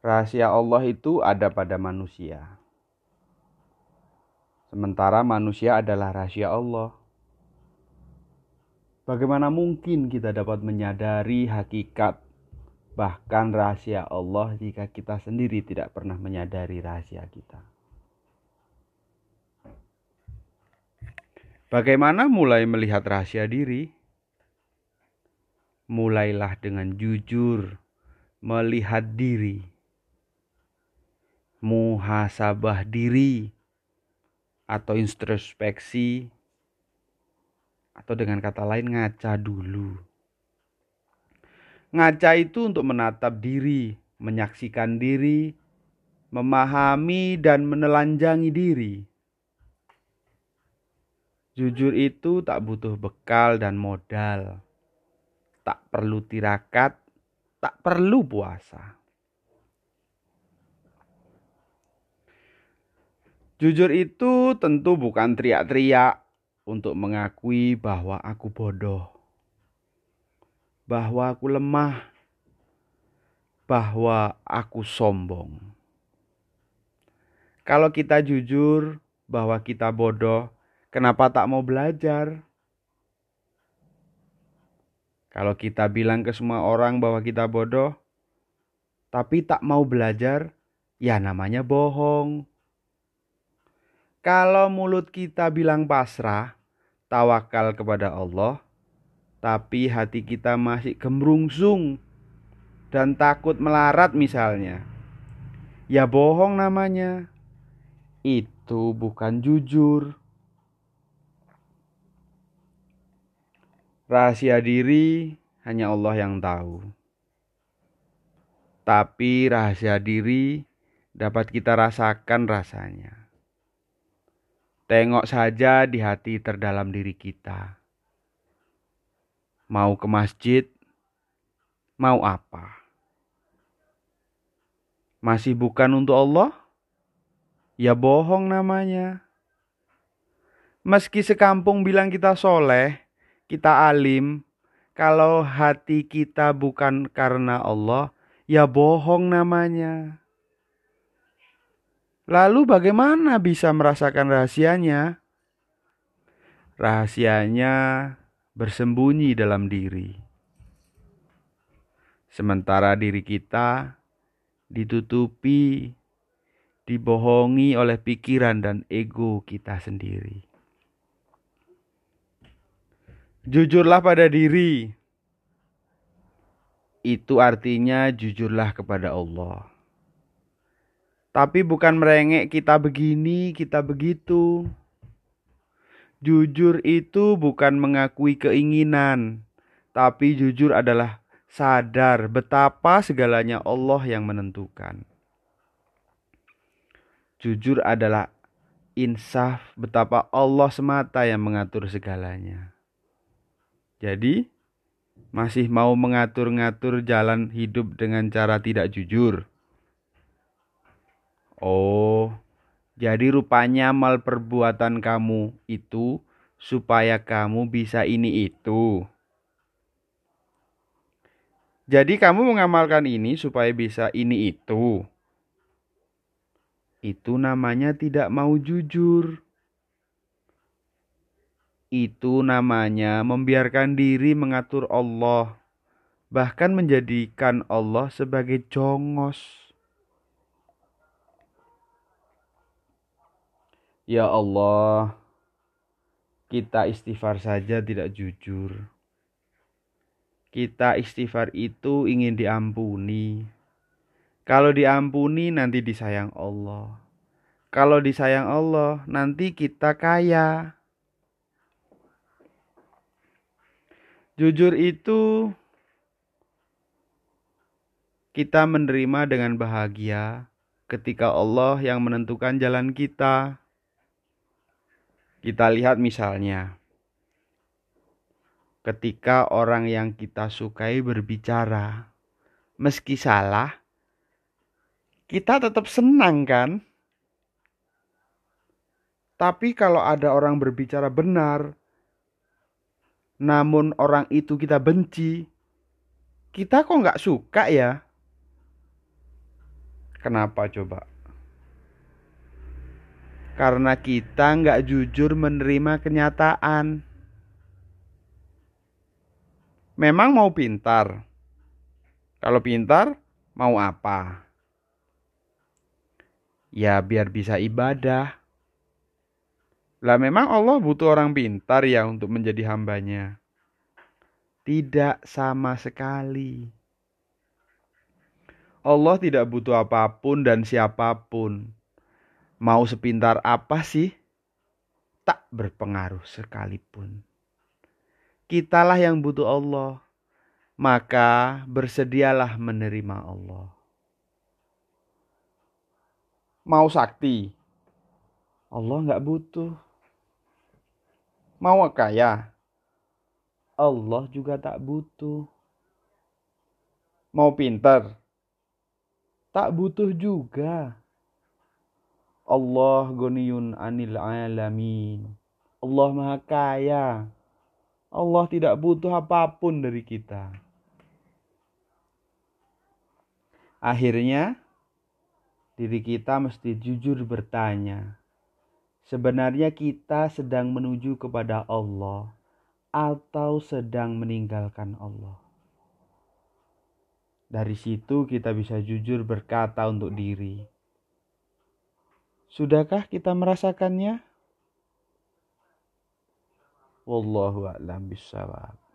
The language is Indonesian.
Rahasia Allah itu ada pada manusia. Sementara manusia adalah rahasia Allah. Bagaimana mungkin kita dapat menyadari hakikat bahkan rahasia Allah jika kita sendiri tidak pernah menyadari rahasia kita? Bagaimana mulai melihat rahasia diri? Mulailah dengan jujur melihat diri muhasabah diri atau introspeksi atau dengan kata lain ngaca dulu. Ngaca itu untuk menatap diri, menyaksikan diri, memahami dan menelanjangi diri. Jujur itu tak butuh bekal dan modal. Tak perlu tirakat, tak perlu puasa. Jujur itu tentu bukan teriak-teriak untuk mengakui bahwa aku bodoh, bahwa aku lemah, bahwa aku sombong. Kalau kita jujur bahwa kita bodoh, kenapa tak mau belajar? Kalau kita bilang ke semua orang bahwa kita bodoh, tapi tak mau belajar, ya namanya bohong. Kalau mulut kita bilang pasrah, tawakal kepada Allah, tapi hati kita masih gemrungsung dan takut melarat misalnya, ya bohong namanya. Itu bukan jujur. Rahasia diri hanya Allah yang tahu. Tapi rahasia diri dapat kita rasakan rasanya. Tengok saja di hati terdalam diri kita. Mau ke masjid, mau apa? Masih bukan untuk Allah? Ya bohong namanya. Meski sekampung bilang kita soleh, kita alim, kalau hati kita bukan karena Allah, ya bohong namanya. Lalu bagaimana bisa merasakan rahasianya? Rahasianya bersembunyi dalam diri. Sementara diri kita ditutupi, dibohongi oleh pikiran dan ego kita sendiri. Jujurlah pada diri. Itu artinya jujurlah kepada Allah. Tapi bukan merengek kita begini, kita begitu. Jujur itu bukan mengakui keinginan, tapi jujur adalah sadar betapa segalanya Allah yang menentukan. Jujur adalah insaf betapa Allah semata yang mengatur segalanya. Jadi, masih mau mengatur-ngatur jalan hidup dengan cara tidak jujur. Oh, jadi rupanya mal perbuatan kamu itu supaya kamu bisa ini itu. Jadi kamu mengamalkan ini supaya bisa ini itu. Itu namanya tidak mau jujur. Itu namanya membiarkan diri mengatur Allah, bahkan menjadikan Allah sebagai jongos. Ya Allah, kita istighfar saja tidak jujur. Kita istighfar itu ingin diampuni. Kalau diampuni nanti disayang Allah. Kalau disayang Allah nanti kita kaya. Jujur itu kita menerima dengan bahagia ketika Allah yang menentukan jalan kita. Kita lihat misalnya, ketika orang yang kita sukai berbicara, meski salah, kita tetap senang kan? Tapi kalau ada orang berbicara benar, namun orang itu kita benci, kita kok nggak suka ya? Kenapa coba? Karena kita nggak jujur menerima kenyataan. Memang mau pintar. Kalau pintar, mau apa? Ya biar bisa ibadah. Lah memang Allah butuh orang pintar ya untuk menjadi hambanya. Tidak sama sekali. Allah tidak butuh apa pun dan siapa pun. Mau sepintar apa sih? Tak berpengaruh sekalipun. Kitalah yang butuh Allah, maka bersedialah menerima Allah. Mau sakti, Allah nggak butuh. Mau kaya, Allah juga tak butuh. Mau pintar, tak butuh juga. Allah goniyun anil alamin. Allah maha kaya. Allah tidak butuh apa pun dari kita. Akhirnya, diri kita mesti jujur bertanya, Sebenarnya kita sedang menuju kepada Allah atau sedang meninggalkan Allah. Dari situ kita bisa jujur berkata untuk diri. Sudahkah kita merasakannya? Wallahu a'lam bishawab.